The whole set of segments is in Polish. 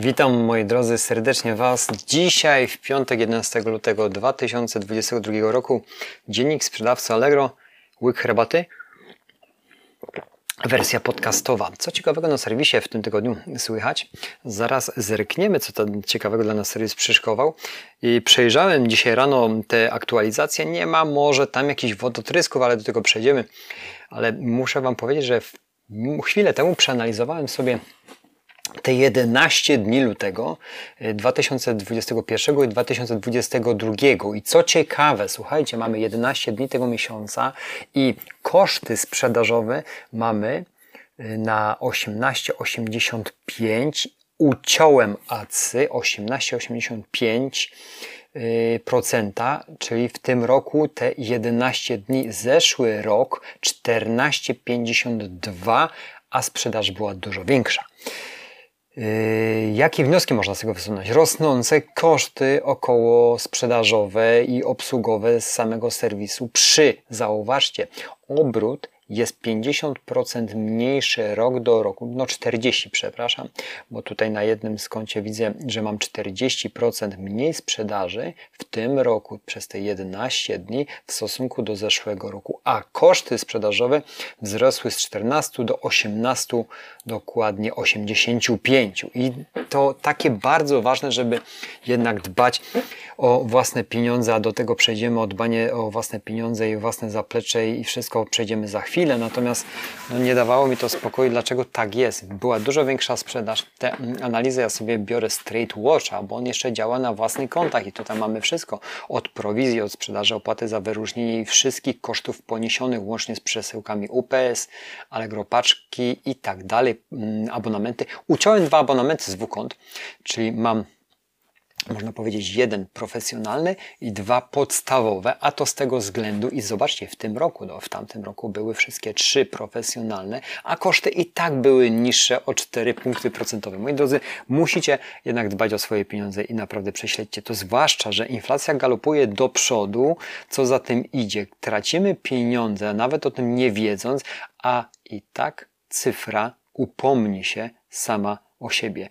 Witam moi drodzy serdecznie Was. Dzisiaj w piątek 11 lutego 2022 roku dziennik sprzedawcy Allegro, łyk herbaty, wersja podcastowa. Co ciekawego na serwisie w tym tygodniu słychać? Zaraz zerkniemy, co tam ciekawego dla nas serwis przyszykował. I przejrzałem dzisiaj rano te aktualizacje. Nie ma może tam jakichś wodotrysków, ale do tego przejdziemy. Ale muszę Wam powiedzieć, że chwilę temu przeanalizowałem sobie te 11 dni lutego 2021 y, i 2022. I co ciekawe, słuchajcie, mamy 11 dni tego miesiąca i koszty sprzedażowe mamy y, na 18,85 uciąłem ACY 18,85 y, procenta, czyli w tym roku te 11 dni, zeszły rok 14,52, a sprzedaż była dużo większa. Yy, jakie wnioski można z tego wysunąć? Rosnące koszty około sprzedażowe i obsługowe z samego serwisu przy, zauważcie, obrót jest 50% mniejszy rok do roku, no 40 przepraszam, bo tutaj na jednym skącie widzę, że mam 40% mniej sprzedaży w tym roku przez te 11 dni w stosunku do zeszłego roku, a koszty sprzedażowe wzrosły z 14 do 18, dokładnie 85 i to takie bardzo ważne, żeby jednak dbać o własne pieniądze, a do tego przejdziemy o dbanie o własne pieniądze i własne zaplecze i wszystko przejdziemy za chwilę chwilę, natomiast no, nie dawało mi to spokoju, dlaczego tak jest. Była dużo większa sprzedaż. Te analizy ja sobie biorę Straight Watcha, bo on jeszcze działa na własnych kontach i tutaj mamy wszystko. Od prowizji, od sprzedaży, opłaty za wyróżnienie i wszystkich kosztów poniesionych, łącznie z przesyłkami UPS, Allegro paczki i tak dalej, mm, abonamenty. Uciąłem dwa abonamenty z dwóch kont, czyli mam można powiedzieć, jeden profesjonalny i dwa podstawowe, a to z tego względu i zobaczcie, w tym roku, no w tamtym roku były wszystkie trzy profesjonalne, a koszty i tak były niższe o 4 punkty procentowe. Moi drodzy, musicie jednak dbać o swoje pieniądze i naprawdę prześledźcie to, zwłaszcza, że inflacja galopuje do przodu, co za tym idzie. Tracimy pieniądze, nawet o tym nie wiedząc, a i tak cyfra upomni się sama o siebie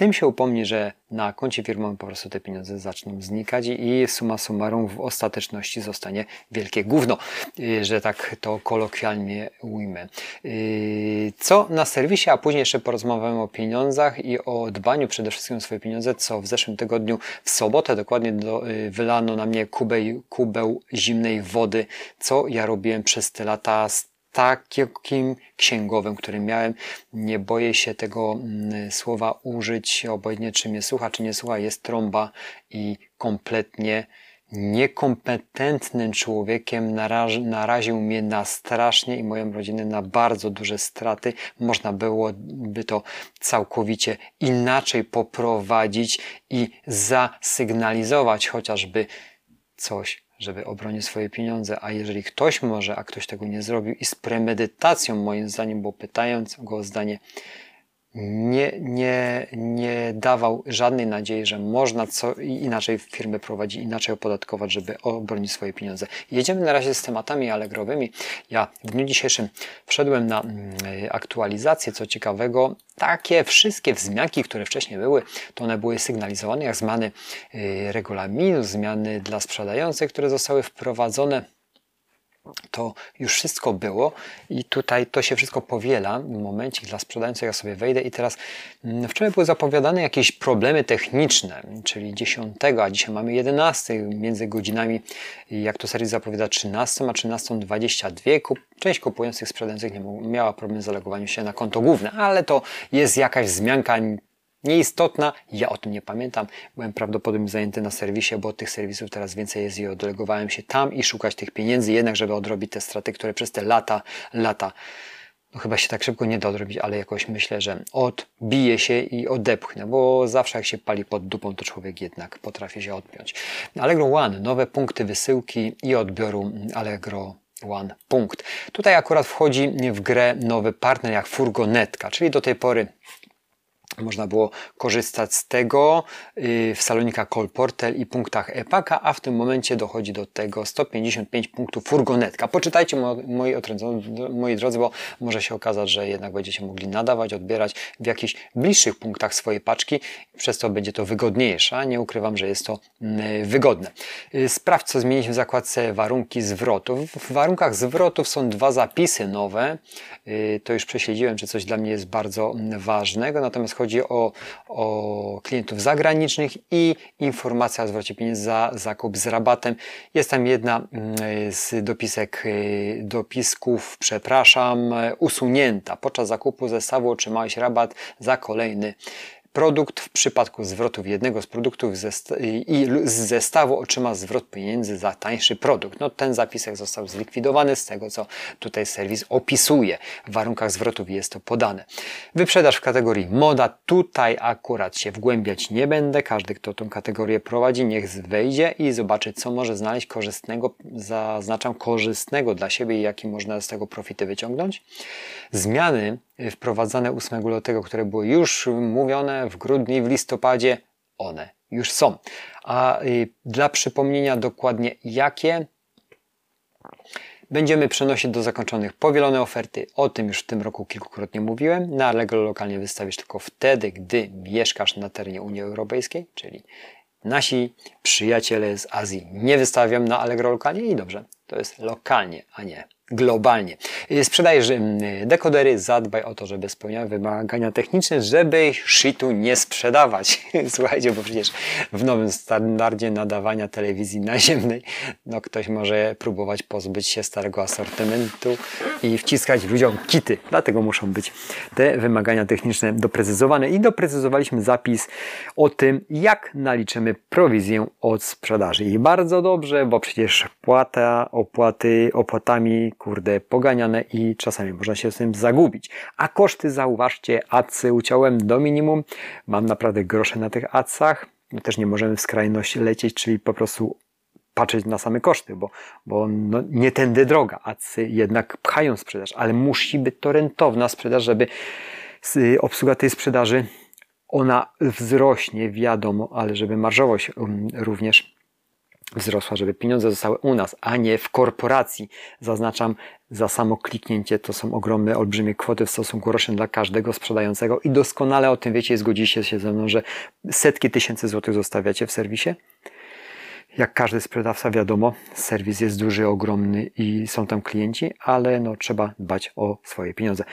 tym się upomni, że na koncie firmowym po prostu te pieniądze zaczną znikać i suma summarum w ostateczności zostanie wielkie gówno, y, że tak to kolokwialnie ujmę. Y, co na serwisie, a później jeszcze porozmawiamy o pieniądzach i o dbaniu przede wszystkim o swoje pieniądze, co w zeszłym tygodniu w sobotę dokładnie do, y, wylano na mnie kubeł, kubeł zimnej wody, co ja robiłem przez te lata takim księgowym, który miałem. Nie boję się tego mm, słowa użyć, obojętnie czy mnie słucha, czy nie słucha, jest trąba i kompletnie niekompetentnym człowiekiem naraził mnie na strasznie i moją rodzinę na bardzo duże straty. Można byłoby to całkowicie inaczej poprowadzić i zasygnalizować chociażby coś żeby obronić swoje pieniądze, a jeżeli ktoś może, a ktoś tego nie zrobił i z premedytacją moim zdaniem, bo pytając go o zdanie, nie, nie, nie dawał żadnej nadziei, że można co inaczej firmę prowadzić, inaczej opodatkować, żeby obronić swoje pieniądze. Jedziemy na razie z tematami allegrowymi. Ja w dniu dzisiejszym wszedłem na mm, aktualizację, co ciekawego, takie wszystkie wzmianki, które wcześniej były, to one były sygnalizowane jak zmiany y, regulaminu, zmiany dla sprzedających, które zostały wprowadzone to już wszystko było i tutaj to się wszystko powiela. Momencik dla sprzedającego ja sobie wejdę i teraz mm, wczoraj były zapowiadane jakieś problemy techniczne, czyli 10, a dzisiaj mamy 11 między godzinami, jak to serwis zapowiada 13 a 13.22. Część kupujących, sprzedających nie miała problem z zalogowaniem się na konto główne, ale to jest jakaś wzmianka nieistotna. Ja o tym nie pamiętam. Byłem prawdopodobnie zajęty na serwisie, bo tych serwisów teraz więcej jest i oddelegowałem się tam i szukać tych pieniędzy, jednak żeby odrobić te straty, które przez te lata, lata no chyba się tak szybko nie da odrobić, ale jakoś myślę, że odbije się i odepchnę, bo zawsze jak się pali pod dupą, to człowiek jednak potrafi się odpiąć. Allegro One, nowe punkty wysyłki i odbioru Allegro One punkt. Tutaj akurat wchodzi w grę nowy partner jak Furgonetka, czyli do tej pory można było korzystać z tego y, w salonikach Colportel i punktach EPAKA, a w tym momencie dochodzi do tego 155 punktów furgonetka. Poczytajcie moi, moi drodzy, bo może się okazać, że jednak będziecie mogli nadawać, odbierać w jakichś bliższych punktach swoje paczki, przez to będzie to wygodniejsze. Nie ukrywam, że jest to mm, wygodne. Y, sprawdź, co zmienić w zakładce warunki zwrotów. W warunkach zwrotów są dwa zapisy nowe. Y, to już prześledziłem, czy coś dla mnie jest bardzo mm, ważnego, natomiast chodzi o, o klientów zagranicznych i informacja o zwrocie pieniędzy za zakup z rabatem. Jest tam jedna mm, z dopisek, y, dopisków, przepraszam, usunięta. Podczas zakupu zestawu otrzymałeś rabat za kolejny Produkt w przypadku zwrotów jednego z produktów i z zestawu otrzyma zwrot pieniędzy za tańszy produkt. No, ten zapisek został zlikwidowany z tego, co tutaj serwis opisuje. W warunkach zwrotów jest to podane. Wyprzedaż w kategorii moda. Tutaj akurat się wgłębiać nie będę. Każdy, kto tą kategorię prowadzi, niech wejdzie i zobaczy, co może znaleźć korzystnego, zaznaczam korzystnego dla siebie i jaki można z tego profity wyciągnąć. Zmiany wprowadzane 8 lutego, które były już mówione w grudniu w listopadzie, one już są. A y, dla przypomnienia dokładnie jakie będziemy przenosić do zakończonych powielone oferty. O tym już w tym roku kilkukrotnie mówiłem. Na Allegro lokalnie wystawisz tylko wtedy, gdy mieszkasz na terenie Unii Europejskiej, czyli nasi przyjaciele z Azji nie wystawiam na Allegro lokalnie i dobrze, to jest lokalnie, a nie globalnie. Sprzedajesz dekodery, zadbaj o to, żeby spełniały wymagania techniczne, żeby shitu nie sprzedawać. Słuchajcie, bo przecież w nowym standardzie nadawania telewizji naziemnej, no ktoś może próbować pozbyć się starego asortymentu i wciskać ludziom kity. Dlatego muszą być te wymagania techniczne doprecyzowane i doprecyzowaliśmy zapis o tym, jak naliczymy prowizję od sprzedaży. I bardzo dobrze, bo przecież płata, opłaty, opłatami kurde, poganiane i czasami można się z tym zagubić. A koszty, zauważcie, adsy uciąłem do minimum. Mam naprawdę grosze na tych adsach. My też nie możemy w skrajność lecieć, czyli po prostu patrzeć na same koszty, bo, bo no, nie tędy droga. Adsy jednak pchają sprzedaż, ale musi być to rentowna sprzedaż, żeby obsługa tej sprzedaży ona wzrośnie, wiadomo, ale żeby marżowość um, również wzrosła, żeby pieniądze zostały u nas, a nie w korporacji. Zaznaczam, za samo kliknięcie to są ogromne, olbrzymie kwoty w stosunku rocznym dla każdego sprzedającego i doskonale o tym wiecie, zgodzicie się ze mną, że setki tysięcy złotych zostawiacie w serwisie. Jak każdy sprzedawca, wiadomo, serwis jest duży, ogromny i są tam klienci, ale no, trzeba dbać o swoje pieniądze.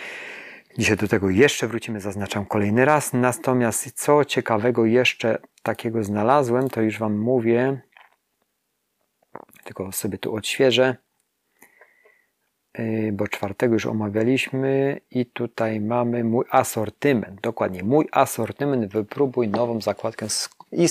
Dzisiaj do tego jeszcze wrócimy, zaznaczam kolejny raz. Natomiast co ciekawego jeszcze takiego znalazłem, to już Wam mówię tylko sobie tu odświeżę, yy, bo czwartego już omawialiśmy i tutaj mamy mój asortyment, dokładnie mój asortyment, wypróbuj nową zakładkę i,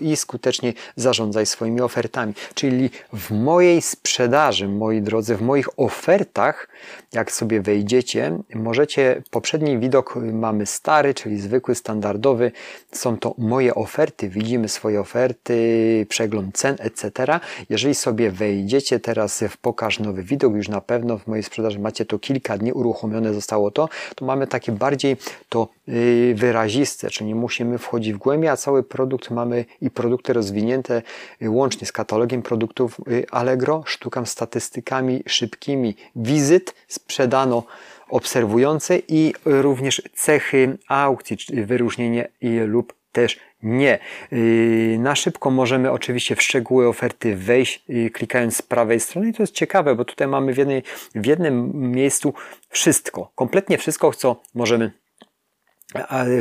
i skutecznie zarządzaj swoimi ofertami. Czyli w mojej sprzedaży, moi drodzy, w moich ofertach, jak sobie wejdziecie, możecie, poprzedni widok mamy stary, czyli zwykły, standardowy, są to moje oferty, widzimy swoje oferty, przegląd cen, etc. Jeżeli sobie wejdziecie teraz w pokaż nowy widok, już na pewno w mojej sprzedaży macie to kilka dni uruchomione zostało to, to mamy takie bardziej to yy, wyraziste, czyli nie musimy wchodzić w głębiej, a cały produkt produkt mamy i produkty rozwinięte y, łącznie z katalogiem produktów y, Allegro. Sztukam statystykami szybkimi wizyt sprzedano obserwujące i również cechy aukcji, wyróżnienie lub też nie. Y, na szybko możemy oczywiście w szczegóły oferty wejść, klikając z prawej strony. I to jest ciekawe, bo tutaj mamy w, jednej, w jednym miejscu wszystko, kompletnie wszystko, co możemy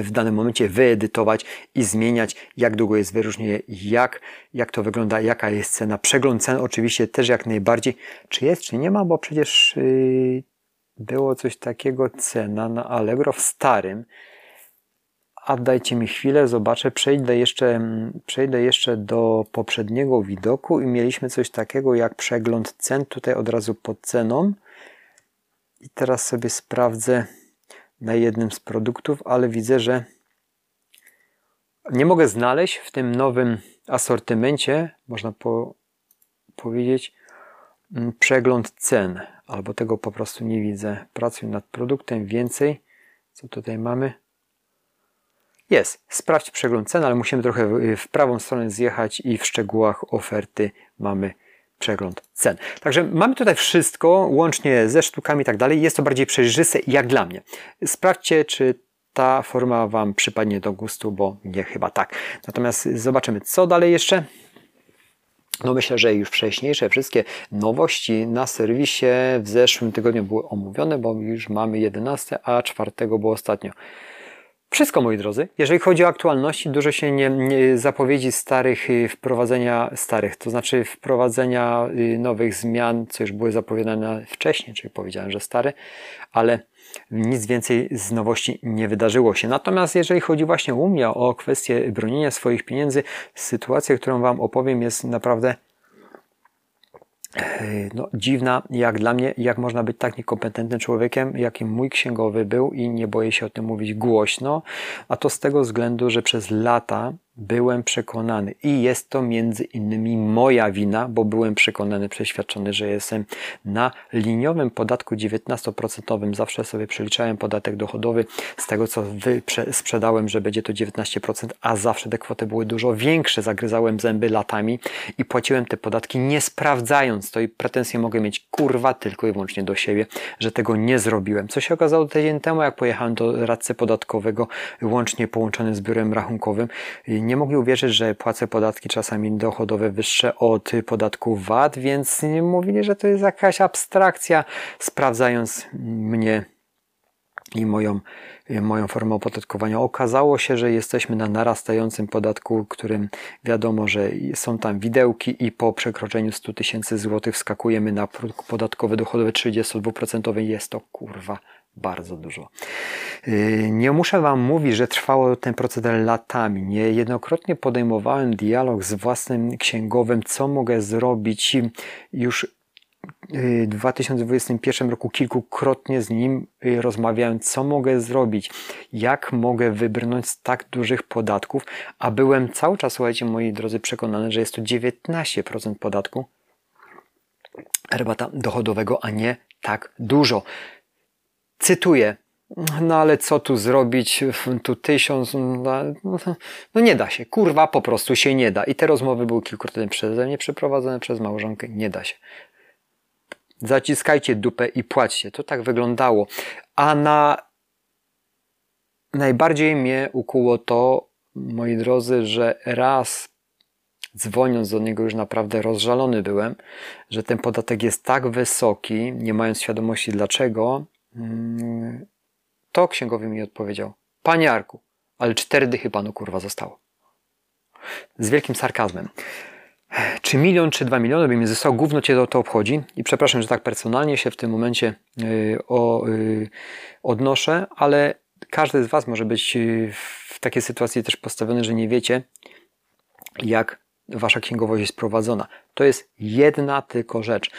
w danym momencie wyedytować i zmieniać, jak długo jest wyróżnienie, jak, jak to wygląda, jaka jest cena. Przegląd cen oczywiście też jak najbardziej, czy jest, czy nie ma, bo przecież yy, było coś takiego cena na Allegro w starym. A dajcie mi chwilę, zobaczę, przejdę jeszcze, przejdę jeszcze do poprzedniego widoku i mieliśmy coś takiego jak przegląd cen tutaj od razu pod ceną. I teraz sobie sprawdzę, na jednym z produktów, ale widzę, że nie mogę znaleźć w tym nowym asortymencie, można po, powiedzieć, mm, przegląd cen, albo tego po prostu nie widzę. Pracuję nad produktem więcej. Co tutaj mamy? jest, sprawdź przegląd cen, ale musimy trochę w prawą stronę zjechać i w szczegółach oferty mamy przegląd cen. Także mamy tutaj wszystko, łącznie ze sztukami i tak dalej. Jest to bardziej przejrzyste jak dla mnie. Sprawdźcie, czy ta forma Wam przypadnie do gustu, bo nie chyba tak. Natomiast zobaczymy, co dalej jeszcze. No myślę, że już wcześniejsze wszystkie nowości na serwisie w zeszłym tygodniu były omówione, bo już mamy 11, a 4 było ostatnio. Wszystko, moi drodzy. Jeżeli chodzi o aktualności, dużo się nie, nie, zapowiedzi starych, y, wprowadzenia starych, to znaczy wprowadzenia y, nowych zmian, co już były zapowiadane wcześniej, czyli powiedziałem, że stare, ale nic więcej z nowości nie wydarzyło się. Natomiast jeżeli chodzi właśnie u mnie o kwestię bronienia swoich pieniędzy, sytuacja, którą Wam opowiem jest naprawdę no, dziwna jak dla mnie, jak można być tak niekompetentnym człowiekiem, jakim mój księgowy był i nie boję się o tym mówić głośno, a to z tego względu, że przez lata byłem przekonany i jest to między innymi moja wina, bo byłem przekonany, przeświadczony, że jestem na liniowym podatku 19%. Zawsze sobie przeliczałem podatek dochodowy z tego, co sprzedałem, że będzie to 19%, a zawsze te kwoty były dużo większe. Zagryzałem zęby latami i płaciłem te podatki nie sprawdzając to i pretensje mogę mieć kurwa tylko i wyłącznie do siebie, że tego nie zrobiłem. Co się okazało tydzień temu, jak pojechałem do radcy podatkowego, łącznie połączony z biurem rachunkowym, nie mogli uwierzyć, że płacę podatki czasami dochodowe wyższe od podatku VAT, więc mówili, że to jest jakaś abstrakcja, sprawdzając mnie i moją, moją formę opodatkowania. Okazało się, że jesteśmy na narastającym podatku, którym wiadomo, że są tam widełki i po przekroczeniu 100 tysięcy złotych wskakujemy na próg podatkowy dochodowy 32%. Jest to kurwa bardzo dużo. Y, nie muszę Wam mówić, że trwało ten proceder latami. Niejednokrotnie podejmowałem dialog z własnym księgowym, co mogę zrobić. Już y, w 2021 roku kilkukrotnie z nim y, rozmawiałem, co mogę zrobić, jak mogę wybrnąć z tak dużych podatków, a byłem cały czas, słuchajcie, moi drodzy, przekonany, że jest to 19% podatku herbata dochodowego, a nie tak dużo. Cytuję. No ale co tu zrobić? Tu tysiąc. No, no nie da się. Kurwa, po prostu się nie da. I te rozmowy były kilkukrotnie przeze mnie przeprowadzone przez małżonkę. Nie da się. Zaciskajcie dupę i płaćcie. To tak wyglądało. A na najbardziej mnie ukuło to, moi drodzy, że raz dzwoniąc do niego już naprawdę rozżalony byłem, że ten podatek jest tak wysoki, nie mając świadomości dlaczego, to księgowy mi odpowiedział: Panie Arku, ale cztery dychy panu kurwa zostało. Z wielkim sarkazmem. Czy milion, czy dwa miliony by mi zostało, gówno cię to, to obchodzi. I przepraszam, że tak personalnie się w tym momencie yy, o, yy, odnoszę, ale każdy z Was może być y, w takiej sytuacji też postawiony, że nie wiecie, jak Wasza księgowość jest prowadzona. To jest jedna tylko rzecz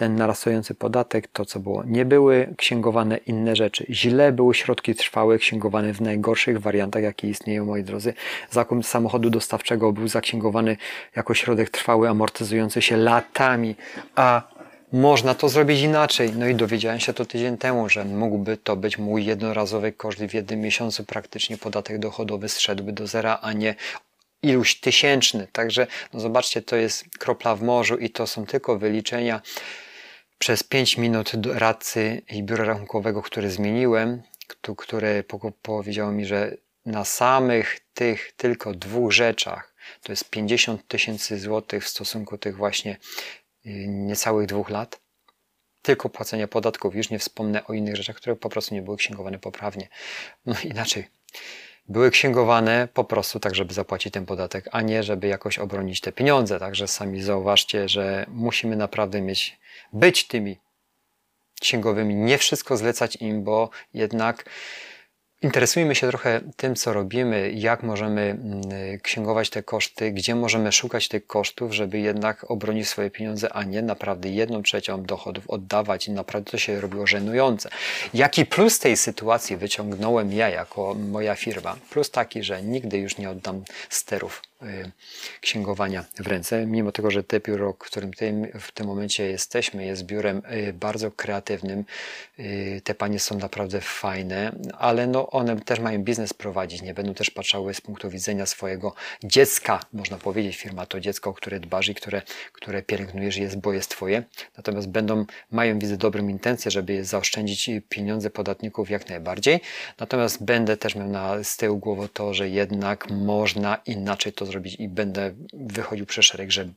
ten narastający podatek, to co było. Nie były księgowane inne rzeczy. Źle były środki trwałe księgowane w najgorszych wariantach, jakie istnieją, moi drodzy. Zakup samochodu dostawczego był zaksięgowany jako środek trwały, amortyzujący się latami, a można to zrobić inaczej. No i dowiedziałem się to tydzień temu, że mógłby to być mój jednorazowy koszt w jednym miesiącu praktycznie podatek dochodowy zszedłby do zera, a nie iluś tysięczny. Także no zobaczcie, to jest kropla w morzu i to są tylko wyliczenia przez 5 minut radcy i biura rachunkowego, które zmieniłem, które powiedziało mi, że na samych tych tylko dwóch rzeczach to jest 50 tysięcy złotych w stosunku tych właśnie y, niecałych dwóch lat. Tylko płacenia podatków, już nie wspomnę o innych rzeczach, które po prostu nie były księgowane poprawnie. No inaczej, były księgowane po prostu tak, żeby zapłacić ten podatek, a nie żeby jakoś obronić te pieniądze. Także sami zauważcie, że musimy naprawdę mieć, być tymi księgowymi, nie wszystko zlecać im, bo jednak Interesujmy się trochę tym, co robimy, jak możemy mm, księgować te koszty, gdzie możemy szukać tych kosztów, żeby jednak obronić swoje pieniądze, a nie naprawdę jedną trzecią dochodów oddawać naprawdę to się robiło żenujące. Jaki plus tej sytuacji wyciągnąłem ja jako moja firma? Plus taki, że nigdy już nie oddam sterów księgowania w ręce. Mimo tego, że te biuro, którym w tym momencie jesteśmy, jest biurem y, bardzo kreatywnym, y, te panie są naprawdę fajne, ale no one też mają biznes prowadzić, nie? Będą też patrzały z punktu widzenia swojego dziecka, można powiedzieć, firma to dziecko, o które dbasz i które, które pielęgnujesz jest, bo jest twoje, natomiast będą, mają widzę dobrą intencję, żeby zaoszczędzić pieniądze podatników jak najbardziej, natomiast będę też miał na z tyłu głowy to, że jednak można inaczej to zrobić i będę wychodził przez szereg, że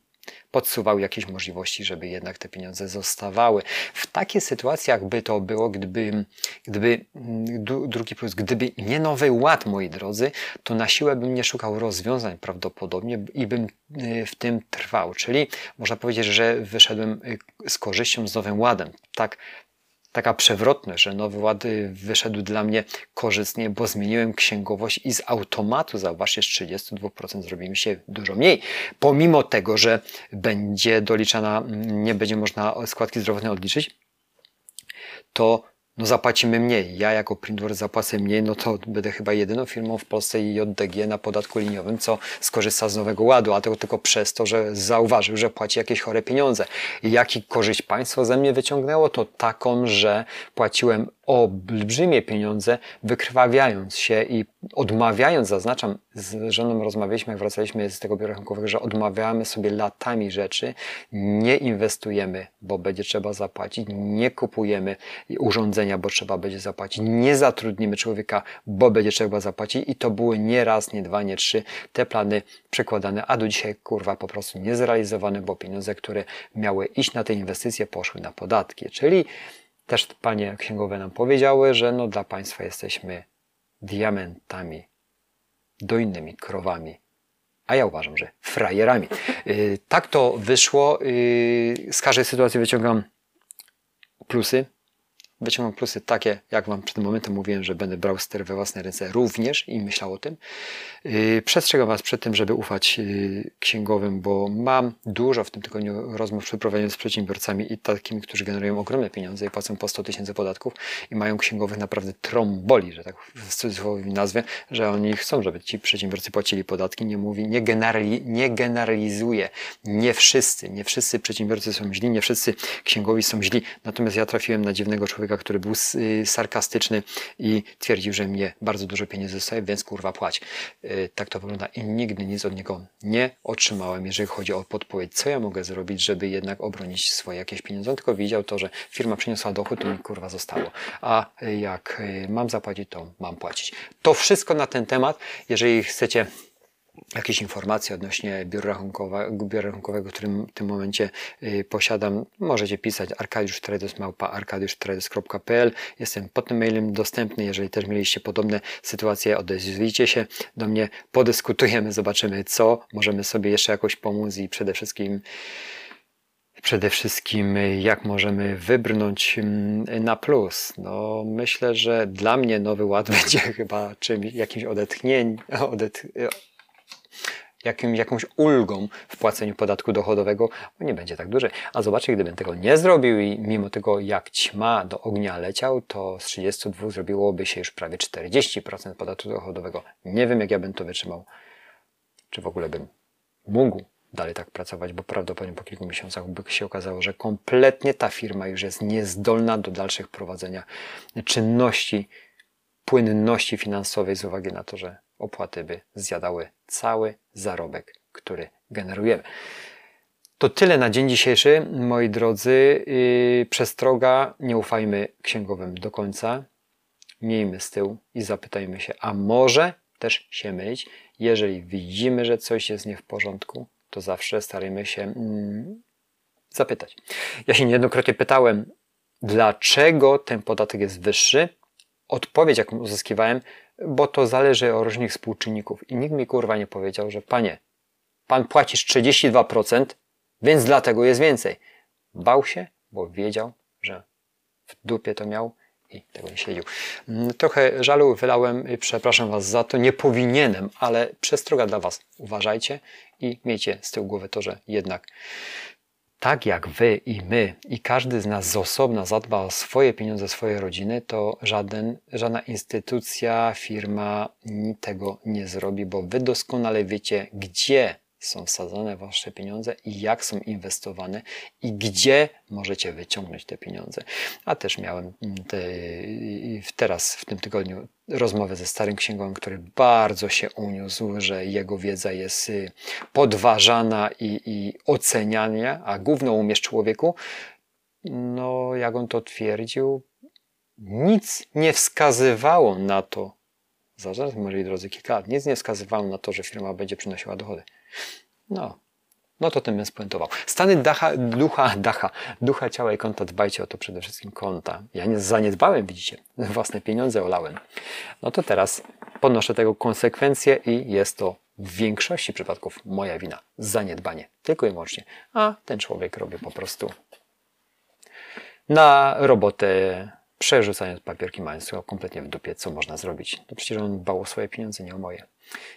podsuwał jakieś możliwości, żeby jednak te pieniądze zostawały. W takiej sytuacjach by to było, gdyby, gdyby drugi plus, gdyby nie nowy ład, moi drodzy, to na siłę bym nie szukał rozwiązań prawdopodobnie i bym y, w tym trwał. Czyli można powiedzieć, że wyszedłem y, z korzyścią z nowym ładem. Tak, taka przewrotność, że Nowy Ład wyszedł dla mnie korzystnie, bo zmieniłem księgowość i z automatu, zauważcie, z 32% zrobi mi się dużo mniej. Pomimo tego, że będzie doliczana, nie będzie można składki zdrowotnej odliczyć, to no zapłacimy mniej. Ja jako printer zapłacę mniej, no to będę chyba jedyną firmą w Polsce i JDG na podatku liniowym, co skorzysta z Nowego Ładu, a to tylko przez to, że zauważył, że płaci jakieś chore pieniądze. I jaki korzyść państwo ze mnie wyciągnęło? To taką, że płaciłem olbrzymie pieniądze, wykrwawiając się i odmawiając, zaznaczam, z żoną rozmawialiśmy, jak wracaliśmy z tego biura rachunkowego, że odmawiamy sobie latami rzeczy, nie inwestujemy, bo będzie trzeba zapłacić, nie kupujemy urządzenia, bo trzeba będzie zapłacić, nie zatrudnimy człowieka, bo będzie trzeba zapłacić i to były nie raz, nie dwa, nie trzy te plany przekładane, a do dzisiaj kurwa po prostu niezrealizowane, bo pieniądze, które miały iść na te inwestycje poszły na podatki, czyli też panie księgowe nam powiedziały, że no dla państwa jesteśmy diamentami, dojnymi krowami. A ja uważam, że frajerami. Yy, tak to wyszło. Yy, z każdej sytuacji wyciągam plusy, wyciągam plusy takie, jak Wam przed momentem mówiłem, że będę brał ster we własne ręce również i myślał o tym. Yy, przestrzegam Was przed tym, żeby ufać yy, księgowym, bo mam dużo w tym tygodniu rozmów przeprowadzonych z przedsiębiorcami i takimi, którzy generują ogromne pieniądze i płacą po 100 tysięcy podatków i mają księgowych naprawdę tromboli, że tak w cudzysłowie nazwę, że oni chcą, żeby ci przedsiębiorcy płacili podatki. Nie mówi, nie, generali, nie generalizuje. Nie wszyscy, nie wszyscy przedsiębiorcy są źli, nie wszyscy księgowi są źli. Natomiast ja trafiłem na dziwnego człowieka, który był y, sarkastyczny i twierdził, że mnie bardzo dużo pieniędzy zostaje, więc kurwa płać. Y, tak to wygląda i nigdy nic od niego nie otrzymałem, jeżeli chodzi o podpowiedź, co ja mogę zrobić, żeby jednak obronić swoje jakieś pieniądze. On tylko widział to, że firma przyniosła dochód, to mi kurwa zostało. A jak y, mam zapłacić, to mam płacić. To wszystko na ten temat. Jeżeli chcecie jakieś informacje odnośnie biura rachunkowego, biura rachunkowego którym w tym momencie y, posiadam, możecie pisać arkadiusztredes.pl Jestem pod tym mailem dostępny. Jeżeli też mieliście podobne sytuacje, odezwijcie się do mnie, podyskutujemy, zobaczymy co, możemy sobie jeszcze jakoś pomóc i przede wszystkim przede wszystkim jak możemy wybrnąć mm, na plus. No, myślę, że dla mnie Nowy Ład będzie chyba czymś, jakimś odetchnieniem, odet, jakim, jakąś ulgą w płaceniu podatku dochodowego, bo nie będzie tak duży. A zobaczcie, gdybym tego nie zrobił i mimo tego jak ćma do ognia leciał, to z 32 zrobiłoby się już prawie 40% podatku dochodowego. Nie wiem, jak ja bym to wytrzymał, czy w ogóle bym mógł dalej tak pracować, bo prawdopodobnie po kilku miesiącach by się okazało, że kompletnie ta firma już jest niezdolna do dalszych prowadzenia czynności, płynności finansowej z uwagi na to, że opłaty by zjadały cały zarobek, który generujemy. To tyle na dzień dzisiejszy, moi drodzy. Yy, przestroga, nie ufajmy księgowym do końca. Miejmy z tyłu i zapytajmy się, a może też się mylić. Jeżeli widzimy, że coś jest nie w porządku, to zawsze starajmy się mm, zapytać. Ja się niejednokrotnie pytałem, dlaczego ten podatek jest wyższy. Odpowiedź, jaką uzyskiwałem, bo to zależy od różnych współczynników. I nikt mi kurwa nie powiedział, że panie, pan płacisz 32%, więc dlatego jest więcej. Bał się, bo wiedział, że w dupie to miał i tego nie śledził. Mm, trochę żalu wylałem, przepraszam Was za to, nie powinienem, ale przestroga dla Was. Uważajcie i miejcie z tyłu głowy to, że jednak tak jak wy i my i każdy z nas z osobna zadba o swoje pieniądze, swoje rodziny, to żaden, żadna instytucja, firma tego nie zrobi, bo wy doskonale wiecie, gdzie są wsadzane wasze pieniądze i jak są inwestowane i gdzie możecie wyciągnąć te pieniądze. A też miałem te, teraz w tym tygodniu rozmowę ze starym księgowym, który bardzo się uniósł, że jego wiedza jest y, podważana i, i oceniania, a główną umiesz człowieku. No, jak on to twierdził, nic nie wskazywało na to, zaraz, moi drodzy, kilka lat, nic nie wskazywało na to, że firma będzie przynosiła dochody. No, no to tym bym spuentował. Stany dacha, ducha, dacha, ducha, ciała i konta, dbajcie o to przede wszystkim konta. Ja nie zaniedbałem, widzicie, własne pieniądze olałem. No to teraz ponoszę tego konsekwencje i jest to w większości przypadków moja wina. Zaniedbanie. Tylko i wyłącznie. A ten człowiek robi po prostu na robotę przerzucając papierki, mając to kompletnie w dupie, co można zrobić. To przecież on dbał o swoje pieniądze, nie o moje.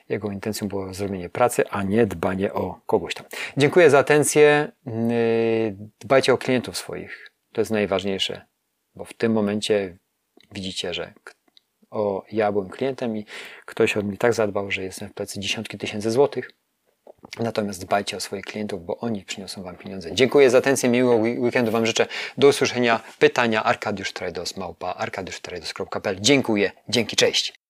Jego intencją było zrobienie pracy, a nie dbanie o kogoś tam. Dziękuję za atencję. Yy, dbajcie o klientów swoich. To jest najważniejsze, bo w tym momencie widzicie, że o, ja byłem klientem i ktoś od mnie tak zadbał, że jestem w plecy dziesiątki tysięcy złotych. Natomiast dbajcie o swoich klientów, bo oni przyniosą Wam pieniądze. Dziękuję za atencję, miłego weekendu Wam życzę. Do usłyszenia. Pytania Arkadiusz Trajdos, małpa arkadiusztrajdos.pl. Dziękuję, dzięki, cześć.